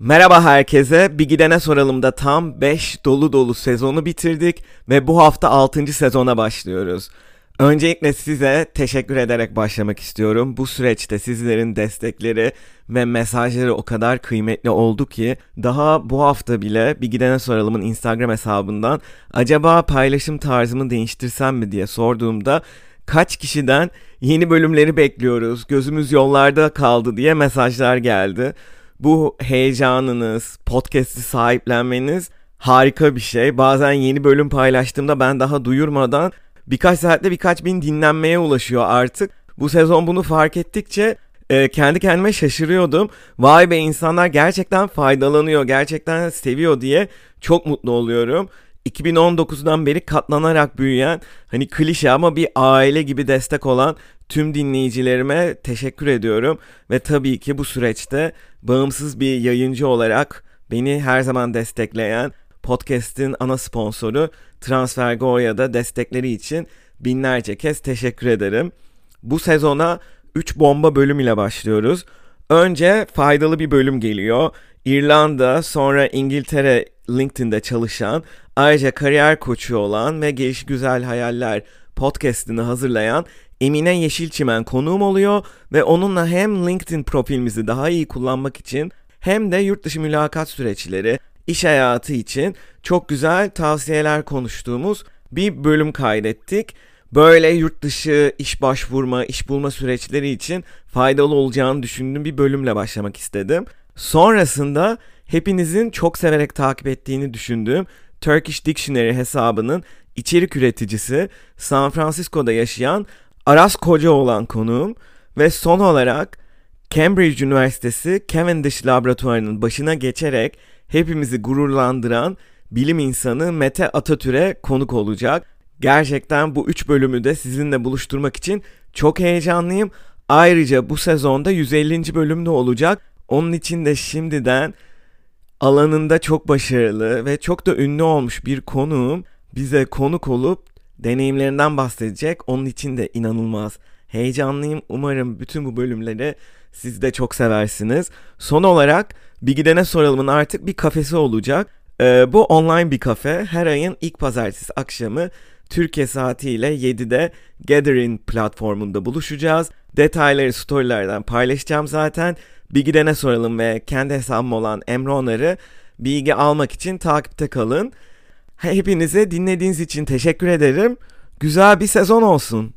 Merhaba herkese. Bir gidene soralım da tam 5 dolu dolu sezonu bitirdik ve bu hafta 6. sezona başlıyoruz. Öncelikle size teşekkür ederek başlamak istiyorum. Bu süreçte sizlerin destekleri ve mesajları o kadar kıymetli oldu ki daha bu hafta bile bir gidene soralımın Instagram hesabından acaba paylaşım tarzımı değiştirsem mi diye sorduğumda kaç kişiden yeni bölümleri bekliyoruz, gözümüz yollarda kaldı diye mesajlar geldi. Bu heyecanınız, podcast'i sahiplenmeniz harika bir şey. Bazen yeni bölüm paylaştığımda ben daha duyurmadan birkaç saatte birkaç bin dinlenmeye ulaşıyor artık. Bu sezon bunu fark ettikçe e, kendi kendime şaşırıyordum. Vay be insanlar gerçekten faydalanıyor, gerçekten seviyor diye çok mutlu oluyorum. 2019'dan beri katlanarak büyüyen hani klişe ama bir aile gibi destek olan tüm dinleyicilerime teşekkür ediyorum ve tabii ki bu süreçte bağımsız bir yayıncı olarak beni her zaman destekleyen podcast'in ana sponsoru Transfergo'ya da destekleri için binlerce kez teşekkür ederim. Bu sezona 3 bomba bölüm ile başlıyoruz. Önce faydalı bir bölüm geliyor. İrlanda, sonra İngiltere LinkedIn'de çalışan, ayrıca kariyer koçu olan ve Geliş Güzel Hayaller podcast'ini hazırlayan Emine Yeşilçimen konuğum oluyor ve onunla hem LinkedIn profilimizi daha iyi kullanmak için hem de yurt dışı mülakat süreçleri, iş hayatı için çok güzel tavsiyeler konuştuğumuz bir bölüm kaydettik. Böyle yurt dışı iş başvurma, iş bulma süreçleri için faydalı olacağını düşündüğüm bir bölümle başlamak istedim. Sonrasında hepinizin çok severek takip ettiğini düşündüğüm Turkish Dictionary hesabının içerik üreticisi San Francisco'da yaşayan Aras Koca olan konuğum ve son olarak Cambridge Üniversitesi Cavendish Laboratuvarı'nın başına geçerek hepimizi gururlandıran bilim insanı Mete Atatürk'e konuk olacak. Gerçekten bu üç bölümü de sizinle buluşturmak için çok heyecanlıyım. Ayrıca bu sezonda 150. bölümde olacak. Onun için de şimdiden alanında çok başarılı ve çok da ünlü olmuş bir konuğum bize konuk olup deneyimlerinden bahsedecek. Onun için de inanılmaz heyecanlıyım. Umarım bütün bu bölümleri siz de çok seversiniz. Son olarak bir gidene soralımın artık bir kafesi olacak. Ee, bu online bir kafe. Her ayın ilk pazartesi akşamı Türkiye saatiyle 7'de Gathering platformunda buluşacağız. Detayları storylerden paylaşacağım zaten. Bir gidene soralım ve kendi hesabım olan Emre Onar'ı bilgi almak için takipte kalın. Hepinize dinlediğiniz için teşekkür ederim. Güzel bir sezon olsun.